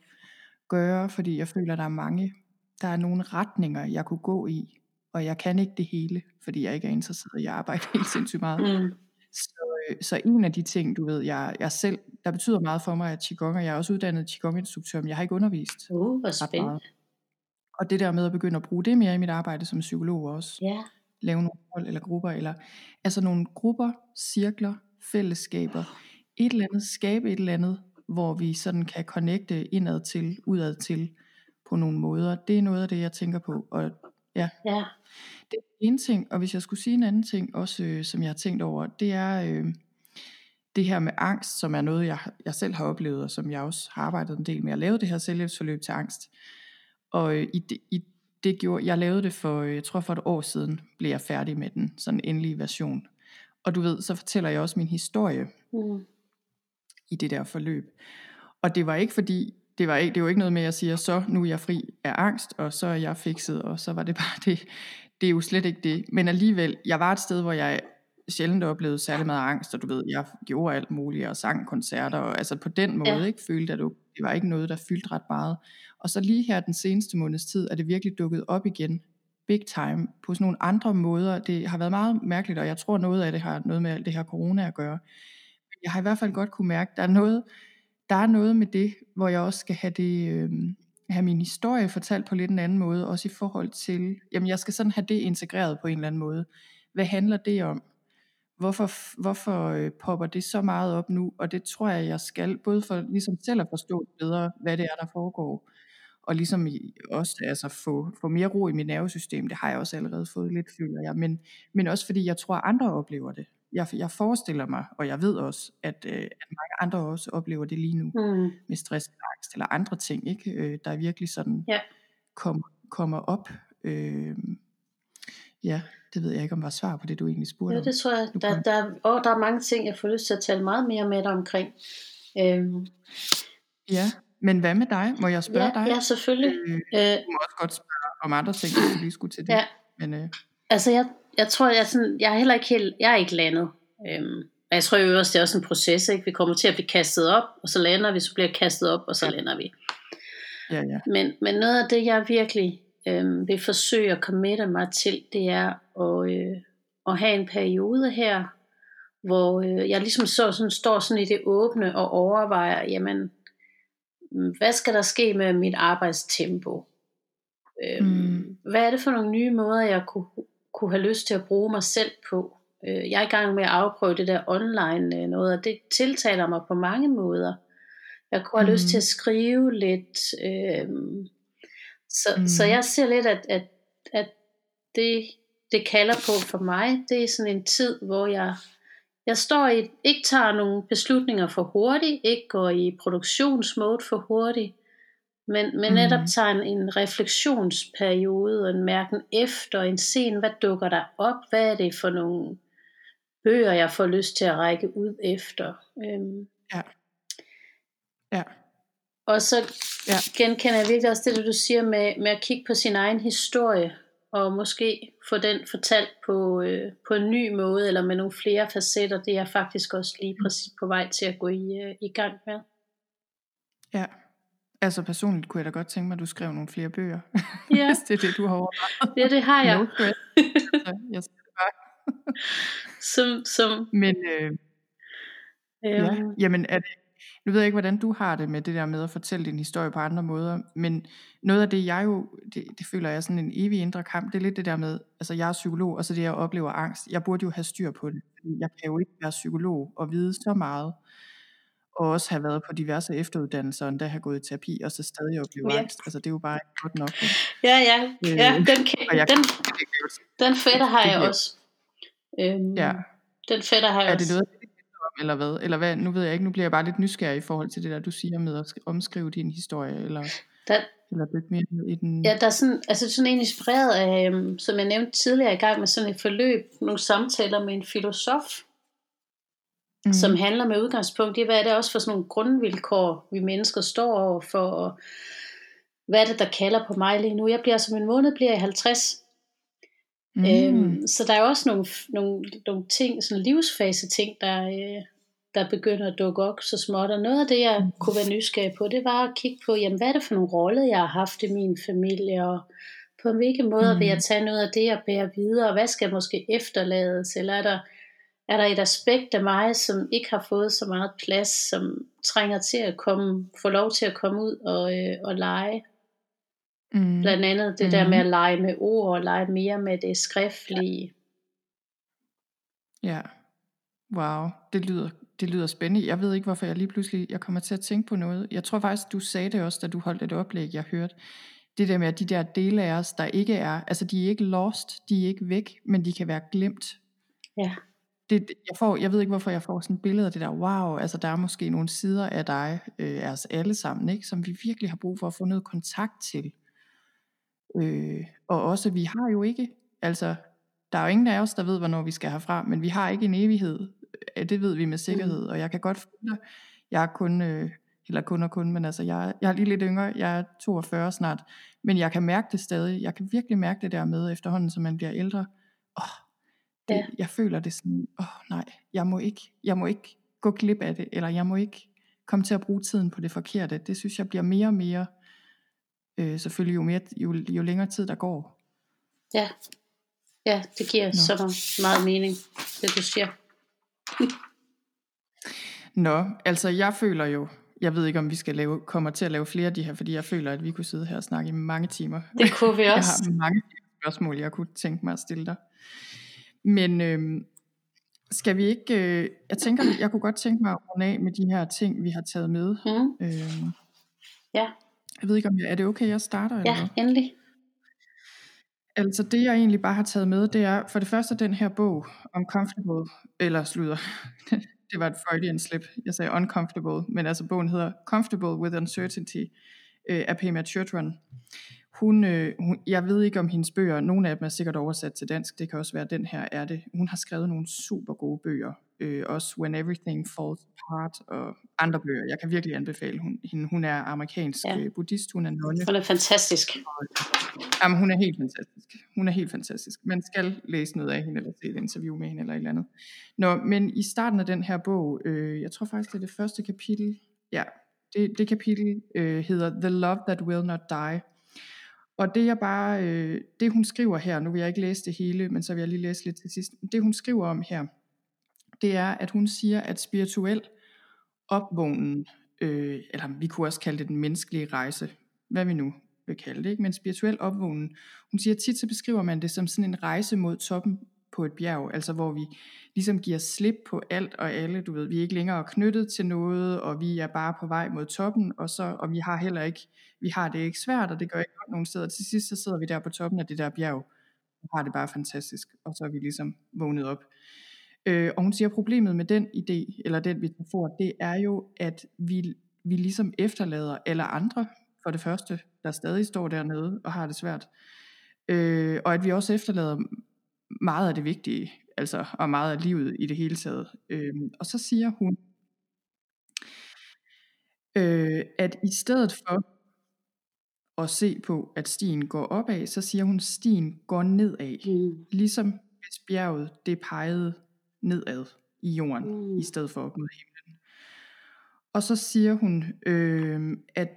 gøre, fordi jeg føler, der er mange, der er nogle retninger, jeg kunne gå i, og jeg kan ikke det hele, fordi jeg ikke er interesseret i at arbejde *laughs* helt sindssygt meget. Mm. Så, øh, så en af de ting, du ved, jeg, jeg selv, der betyder meget for mig, at Qigong, og jeg er også uddannet Qigong-instruktør, men jeg har ikke undervist uh, hvor spændende. Og det der med at begynde at bruge det mere i mit arbejde som psykolog også. Ja lave nogle hold eller grupper, eller altså nogle grupper, cirkler, fællesskaber, et eller andet, skabe et eller andet, hvor vi sådan kan connecte indad til, udad til, på nogle måder. Det er noget af det, jeg tænker på, og ja. ja. Det er en ting, og hvis jeg skulle sige en anden ting, også øh, som jeg har tænkt over, det er øh, det her med angst, som er noget, jeg, jeg selv har oplevet, og som jeg også har arbejdet en del med at lave det her selvhjælpsforløb til angst. Og øh, i, i det gjorde, jeg lavede det for, øh, jeg tror for et år siden, blev jeg færdig med den, sådan endelige version. Og du ved, så fortæller jeg også min historie mm. i det der forløb. Og det var ikke fordi, det var, ikke, det var ikke noget med, at jeg siger, så nu er jeg fri af angst, og så er jeg fikset, og så var det *laughs* bare det. Det er jo slet ikke det. Men alligevel, jeg var et sted, hvor jeg sjældent oplevede særlig meget angst, og du ved, jeg gjorde alt muligt, og sang koncerter, og altså på den måde, ja. ikke følte, at det var ikke noget, der fyldte ret meget. Og så lige her den seneste måneds tid, er det virkelig dukket op igen, big time, på sådan nogle andre måder. Det har været meget mærkeligt, og jeg tror noget af det har noget med alt det her corona at gøre. Men Jeg har i hvert fald godt kunne mærke, at der er noget, der er noget med det, hvor jeg også skal have det, øh, have min historie fortalt på lidt en anden måde, også i forhold til, jamen jeg skal sådan have det integreret på en eller anden måde. Hvad handler det om? Hvorfor, hvorfor øh, popper det så meget op nu? Og det tror jeg, jeg skal, både for ligesom selv at forstå bedre, hvad det er, der foregår, og ligesom også altså få, få mere ro i mit nervesystem. Det har jeg også allerede fået lidt, føler jeg. Men, men også fordi jeg tror, at andre oplever det. Jeg, jeg forestiller mig, og jeg ved også, at, øh, at mange andre også oplever det lige nu, mm. med stress eller angst, eller andre ting, ikke? Øh, der virkelig sådan ja. kom, kommer op. Øh, ja, det ved jeg ikke, om var svar på det, du egentlig spurgte Ja, det tror jeg. Der, der, og der er mange ting, jeg får lyst til at tale meget mere med dig omkring. Øhm. Ja, men hvad med dig? Må jeg spørge ja, dig? Ja, selvfølgelig. Øh, øh, du må også godt spørge om andre ting, hvis du lige skulle til det. Ja. Men, øh. Altså, jeg, jeg tror, jeg er, sådan, jeg er heller ikke helt, jeg er ikke landet. Øhm, og jeg tror jo også, det er også en proces, ikke? Vi kommer til at blive kastet op, og så lander vi, så bliver kastet op, og så ja. lander vi. Ja, ja. Men, men noget af det, jeg virkelig øh, vil forsøge at committe mig til, det er at, øh, at have en periode her, hvor øh, jeg ligesom så, sådan, står sådan i det åbne og overvejer, jamen, hvad skal der ske med mit arbejdstempo? Øh, mm. Hvad er det for nogle nye måder, jeg kunne, kunne have lyst til at bruge mig selv på? Øh, jeg er i gang med at afprøve det der online øh, noget, og det tiltaler mig på mange måder. Jeg kunne have mm. lyst til at skrive lidt, øh, så, mm. så jeg ser lidt, at, at, at det, det kalder på for mig, det er sådan en tid, hvor jeg, jeg står i, ikke tager nogle beslutninger for hurtigt, ikke går i produktionsmode for hurtigt, men, men mm. netop tager en, en refleksionsperiode og en mærken efter, en sen, hvad dukker der op, hvad er det for nogle bøger, jeg får lyst til at række ud efter. Øhm, ja. Ja. Og så ja. genkender jeg virkelig også det, du siger med, med at kigge på sin egen historie, og måske få den fortalt på, øh, på en ny måde, eller med nogle flere facetter, det er jeg faktisk også lige præcis på vej til at gå i, øh, i gang med. Ja, altså personligt kunne jeg da godt tænke mig, at du skrev nogle flere bøger, *laughs* ja. hvis det er det, du har overvejet. Ja, det har jeg. No jeg som, som, Men øh, ja, øhm. jamen er det, nu ved jeg ikke, hvordan du har det med det der med at fortælle din historie på andre måder, men noget af det, jeg jo, det, det føler jeg er sådan en evig indre kamp, det er lidt det der med, altså jeg er psykolog, og så det, jeg oplever angst. Jeg burde jo have styr på det. Jeg kan jo ikke være psykolog og vide så meget, og også have været på diverse efteruddannelser, og endda have gået i terapi, og så stadig opleve ja. angst. Altså det er jo bare ikke godt nok. Ja, ja, øh, ja den, kan, den, den fætter har jeg også. Øhm, ja. Den fætter har jeg er også. det noget, eller hvad? Eller hvad? Nu ved jeg ikke, nu bliver jeg bare lidt nysgerrig i forhold til det der, du siger med at omskrive din historie, eller, der, eller dykke mere ned i den. Ja, der er sådan, altså sådan en inspireret af, øhm, som jeg nævnte tidligere i gang med sådan et forløb, nogle samtaler med en filosof, mm. som handler med udgangspunkt i, hvad er det også for sådan nogle grundvilkår, vi mennesker står over for, og hvad er det, der kalder på mig lige nu? Jeg bliver som en måned, bliver jeg 50. Mm. Øhm, så der er også nogle, nogle, nogle ting, sådan livsfase ting, der, øh, der begynder at dukke op så småt. Og noget af det, jeg mm. kunne være nysgerrig på, det var at kigge på, jamen, hvad er det for nogle roller, jeg har haft i min familie, og på hvilke måder mm. vil jeg mm. tage noget af det og bære videre, og hvad skal måske efterlades, eller er der, er der et aspekt af mig, som ikke har fået så meget plads, som trænger til at komme, få lov til at komme ud og, øh, og lege. Mm. Blandt andet det mm. der med at lege med ord, og lege mere med det skriftlige. Ja, wow, det lyder, det lyder spændende. Jeg ved ikke, hvorfor jeg lige pludselig jeg kommer til at tænke på noget. Jeg tror faktisk, du sagde det også, da du holdt et oplæg, jeg hørte. Det der med, at de der dele af os, der ikke er, altså de er ikke lost, de er ikke væk, men de kan være glemt. Ja. Det, jeg, får, jeg ved ikke, hvorfor jeg får sådan et billede af det der, wow, altså der er måske nogle sider af dig, øh, af os alle sammen, ikke, som vi virkelig har brug for at få noget kontakt til. Øh, og også, vi har jo ikke, altså, der er jo ingen af os, der ved, hvornår vi skal herfra, men vi har ikke en evighed. Øh, det ved vi med sikkerhed, mm. og jeg kan godt føle, jeg er kun, øh, eller kun og kun, men altså, jeg, jeg er lige lidt yngre, jeg er 42 snart, men jeg kan mærke det stadig. Jeg kan virkelig mærke det der med, efterhånden, som man bliver ældre. Åh, det, ja. Jeg føler det sådan, åh nej, jeg må, ikke, jeg må ikke gå glip af det, eller jeg må ikke komme til at bruge tiden på det forkerte. Det synes jeg bliver mere og mere øh, selvfølgelig jo, mere, jo, jo længere tid der går. Ja, ja det giver Nå. så meget mening, det du siger. Nå, altså jeg føler jo, jeg ved ikke om vi skal lave, kommer til at lave flere af de her, fordi jeg føler, at vi kunne sidde her og snakke i mange timer. Det kunne vi også. *laughs* Jeg har mange spørgsmål, jeg kunne tænke mig at stille dig. Men øhm, skal vi ikke, øh, jeg tænker, jeg kunne godt tænke mig at runde af med de her ting, vi har taget med. Mm. Øhm, ja. Jeg ved ikke, om jeg, er det okay, jeg starter? Ja, eller endelig. Altså det, jeg egentlig bare har taget med, det er for det første den her bog, Uncomfortable, eller slutter, *laughs* det var et Freudian slip, jeg sagde uncomfortable, men altså bogen hedder Comfortable with Uncertainty øh, af Pema Chödrön. Hun, øh, hun, jeg ved ikke om hendes bøger, nogle af dem er sikkert oversat til dansk, det kan også være, den her er det. Hun har skrevet nogle super gode bøger, øh, også When Everything Falls Apart og andre bøger. Jeg kan virkelig anbefale hun, hende. Hun er amerikansk ja. Øh, buddhist, hun er nonne. Hun er fantastisk. Og, jamen, hun er helt fantastisk. Hun er helt fantastisk. Man skal læse noget af hende, eller se et interview med hende, eller et eller andet. Nå, men i starten af den her bog, øh, jeg tror faktisk, det er det første kapitel, ja, det, det kapitel øh, hedder The Love That Will Not Die. Og det jeg bare, øh, det hun skriver her, nu vil jeg ikke læse det hele, men så vil jeg lige læse lidt til sidst. Det hun skriver om her, det er, at hun siger, at spirituel opvågnen, øh, eller vi kunne også kalde det den menneskelige rejse, hvad vi nu vil kalde det, ikke? men spirituel opvågnen, hun siger tit, så beskriver man det som sådan en rejse mod toppen på et bjerg, altså hvor vi ligesom giver slip på alt og alle, du ved, vi er ikke længere knyttet til noget, og vi er bare på vej mod toppen, og, så, og vi har heller ikke, vi har det ikke svært, og det gør ikke godt nogen steder. Til sidst så sidder vi der på toppen af det der bjerg, og har det bare fantastisk, og så er vi ligesom vågnet op. Øh, og hun siger, at problemet med den idé, eller den vi får, det er jo, at vi, vi ligesom efterlader alle andre, for det første, der stadig står dernede og har det svært, øh, og at vi også efterlader meget af det vigtige, altså og meget af livet i det hele taget. Øh, og så siger hun, øh, at i stedet for at se på, at stien går opad, så siger hun, at stien går nedad. Mm. Ligesom hvis bjerget det pegede nedad i jorden, Mm. i stedet for op mod himlen. Og så siger hun, øh, at,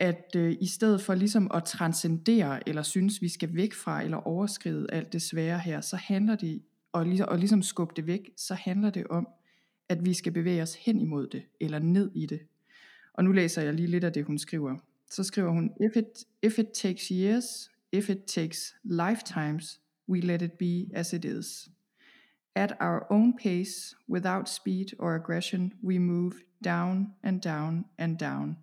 at øh, i stedet for ligesom at transcendere, eller synes, vi skal væk fra, eller overskride alt det svære her, så handler det, og, lig, og ligesom skubbe det væk, så handler det om, at vi skal bevæge os hen imod det, eller ned i det. Og nu læser jeg lige lidt af det, hun skriver. Så skriver hun, if it, if it takes years, if it takes lifetimes, we let it be as it is. At our own pace, without speed or aggression, we move down and down and down.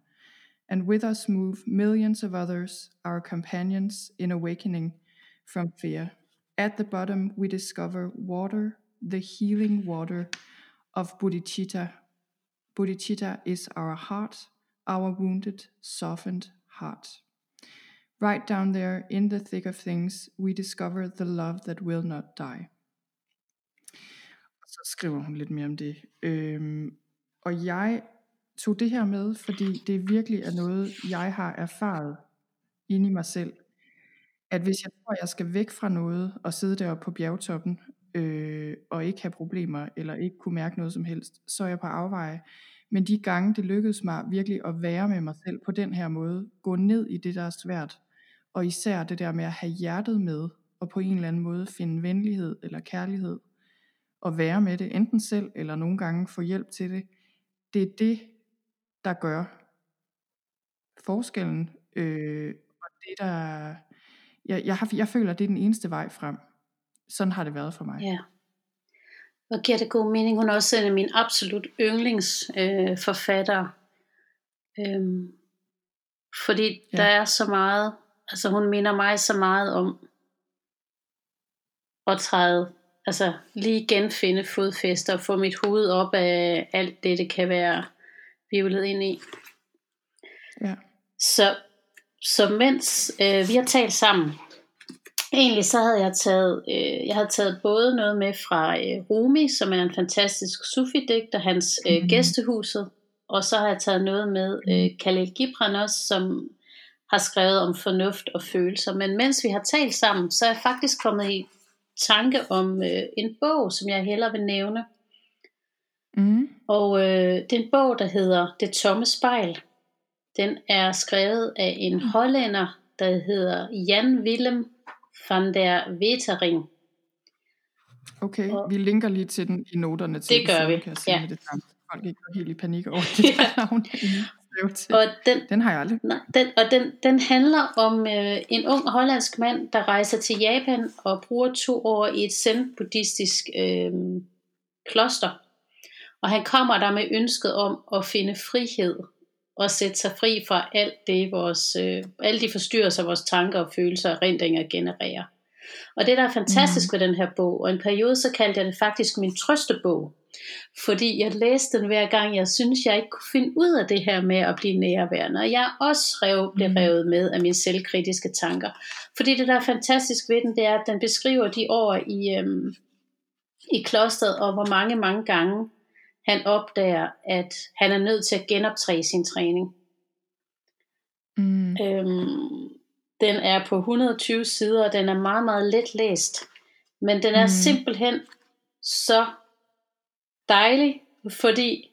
And with us move millions of others, our companions in awakening from fear. At the bottom, we discover water, the healing water of bodhicitta. Bodhicitta is our heart, our wounded, softened heart. Right down there in the thick of things, we discover the love that will not die. Og så skriver hun lidt mere om det. Øhm, og jeg tog det her med, fordi det virkelig er noget, jeg har erfaret inde i mig selv. At hvis jeg tror, jeg skal væk fra noget og sidde deroppe på bjergtoppen, øh, og ikke have problemer, eller ikke kunne mærke noget som helst, så er jeg på afveje. Men de gange, det lykkedes mig virkelig at være med mig selv på den her måde, gå ned i det, der er svært, og især det der med at have hjertet med, og på en eller anden måde finde venlighed eller kærlighed, og være med det, enten selv eller nogle gange få hjælp til det, det er det, der gør forskellen, øh, og det der, jeg, jeg, har, jeg føler, det er den eneste vej frem. Sådan har det været for mig. Ja. Og giver det god mening. Hun er også en af mine absolut yndlingsforfattere. Øh, øhm, fordi ja. der er så meget, altså hun minder mig så meget om at træde, altså lige genfinde fodfæste og få mit hoved op af alt det, det kan være virvlet ind i. Ja. Så, så mens øh, vi har talt sammen, egentlig så havde jeg taget, øh, jeg havde taget både noget med fra øh, Rumi, som er en fantastisk sufi-digter, hans øh, Mhm. gæstehuset, og så har jeg taget noget med øh, Khalil Gibran også, som har skrevet om fornuft og følelser. Men mens vi har talt sammen, så er jeg faktisk kommet i tanke om øh, en bog, som jeg hellere vil nævne. Mm. Og øh, det er en bog, der hedder Det tomme spejl. Den er skrevet af en hollænder, der hedder Jan Willem van der Wetering. Okay, Og- vi linker lige til den i noterne til Det gør episoden, vi, Kan jeg ja. det samme. Folk ikke helt i panik over *laughs* det navn. Og den, Den har jeg aldrig. nej, den, og den, den handler om øh, en ung hollandsk mand, der rejser til Japan og bruger to år i et zen-buddhistisk øh, kloster. Og han kommer der med ønsket om at finde frihed og sætte sig fri fra alt det, vores, øh, alle de forstyrrelser, vores tanker og følelser og rendringer genererer. Og det, der er fantastisk mm. ved den her bog, og en periode så kaldte jeg det faktisk min trøstebog, fordi jeg læste den hver gang, jeg synes, jeg ikke kunne finde ud af det her med at blive nærværende. Og jeg også rev, blev Mm. revet med af mine selvkritiske tanker. Fordi det, der er fantastisk ved den, det er, at den beskriver de år i, øhm, i klosteret, og hvor mange, mange gange han opdager, at han er nødt til at genoptræne sin træning. Mm. Øhm, den er på 120 sider, og den er meget, meget let læst. Men den er Mm. simpelthen så dejlig, fordi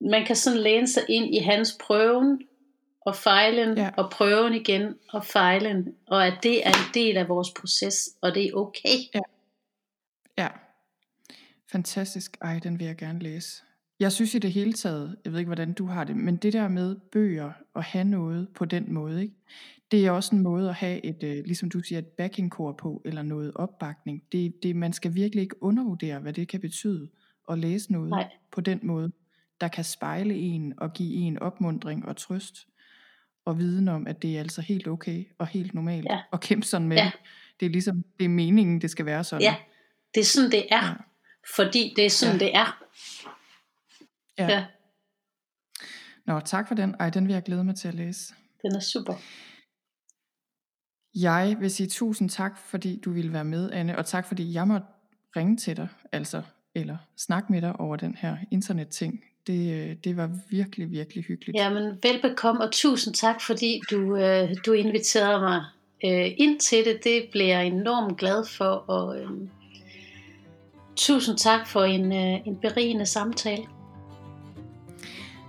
man kan sådan læne sig ind i hans prøven, og fejlen, ja. og prøven igen, og fejlen, og at det er en del af vores proces, og det er okay. Ja. Fantastisk. Ej, den vil jeg gerne læse. Jeg synes i det hele taget, jeg ved ikke hvordan du har det, men det der med bøger og have noget på den måde, ikke? det er også en måde at have et, øh, ligesom du siger, et backingkor på, eller noget opbakning. Det, det, man skal virkelig ikke undervurdere, hvad det kan betyde at læse noget Nej. på den måde, der kan spejle en og give en opmundring og trøst, og viden om, at det er altså helt okay og helt normalt Ja. at kæmpe sådan med Ja. det. Det er ligesom, det er meningen, det skal være sådan. Ja, det er sådan, det er. Ja. Fordi det er sådan, Ja. ja. det er. Ja. Ja, Nå, tak for den. Ej, den vil jeg glæde mig til at læse. den er super. Jeg vil sige tusind tak, fordi du ville være med, Anne, og tak, fordi jeg måtte ringe til dig, altså, eller snakke med dig over den her internetting. Det, øh, det var virkelig, virkelig hyggeligt. Jamen, velbekomme, og tusind tak, fordi du, øh, du inviterede mig øh, ind til det. Det bliver jeg enormt glad for, og øh, tusind tak for en, øh, en berigende samtale.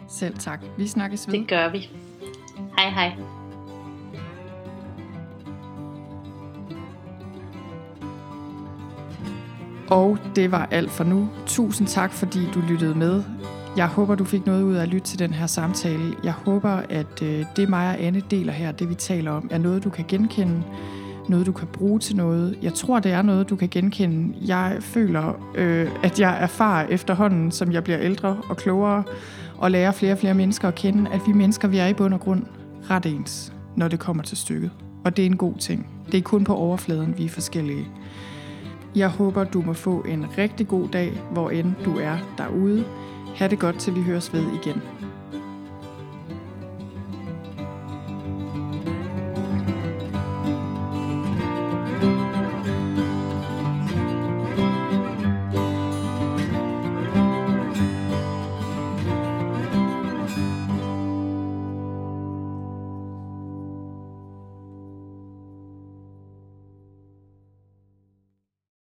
Selv tak. Vi snakkes ved. Det gør vi. Hej hej. Og det var alt for nu. Tusind tak, fordi du lyttede med. Jeg håber, du fik noget ud af at lytte til den her samtale. Jeg håber, at øh, det mig og Anne deler her, det vi taler om, er noget, du kan genkende. Noget, du kan bruge til noget. Jeg tror, det er noget, du kan genkende. Jeg føler, øh, at jeg erfarer efterhånden, som jeg bliver ældre og klogere, og lærer flere og flere mennesker at kende, at vi mennesker, vi er i bund og grund ret ens, når det kommer til stykket. Og det er en god ting. Det er kun på overfladen, vi er forskellige. Jeg håber, du må få en rigtig god dag, hvor end du er derude. Ha' det godt, til vi høres ved igen.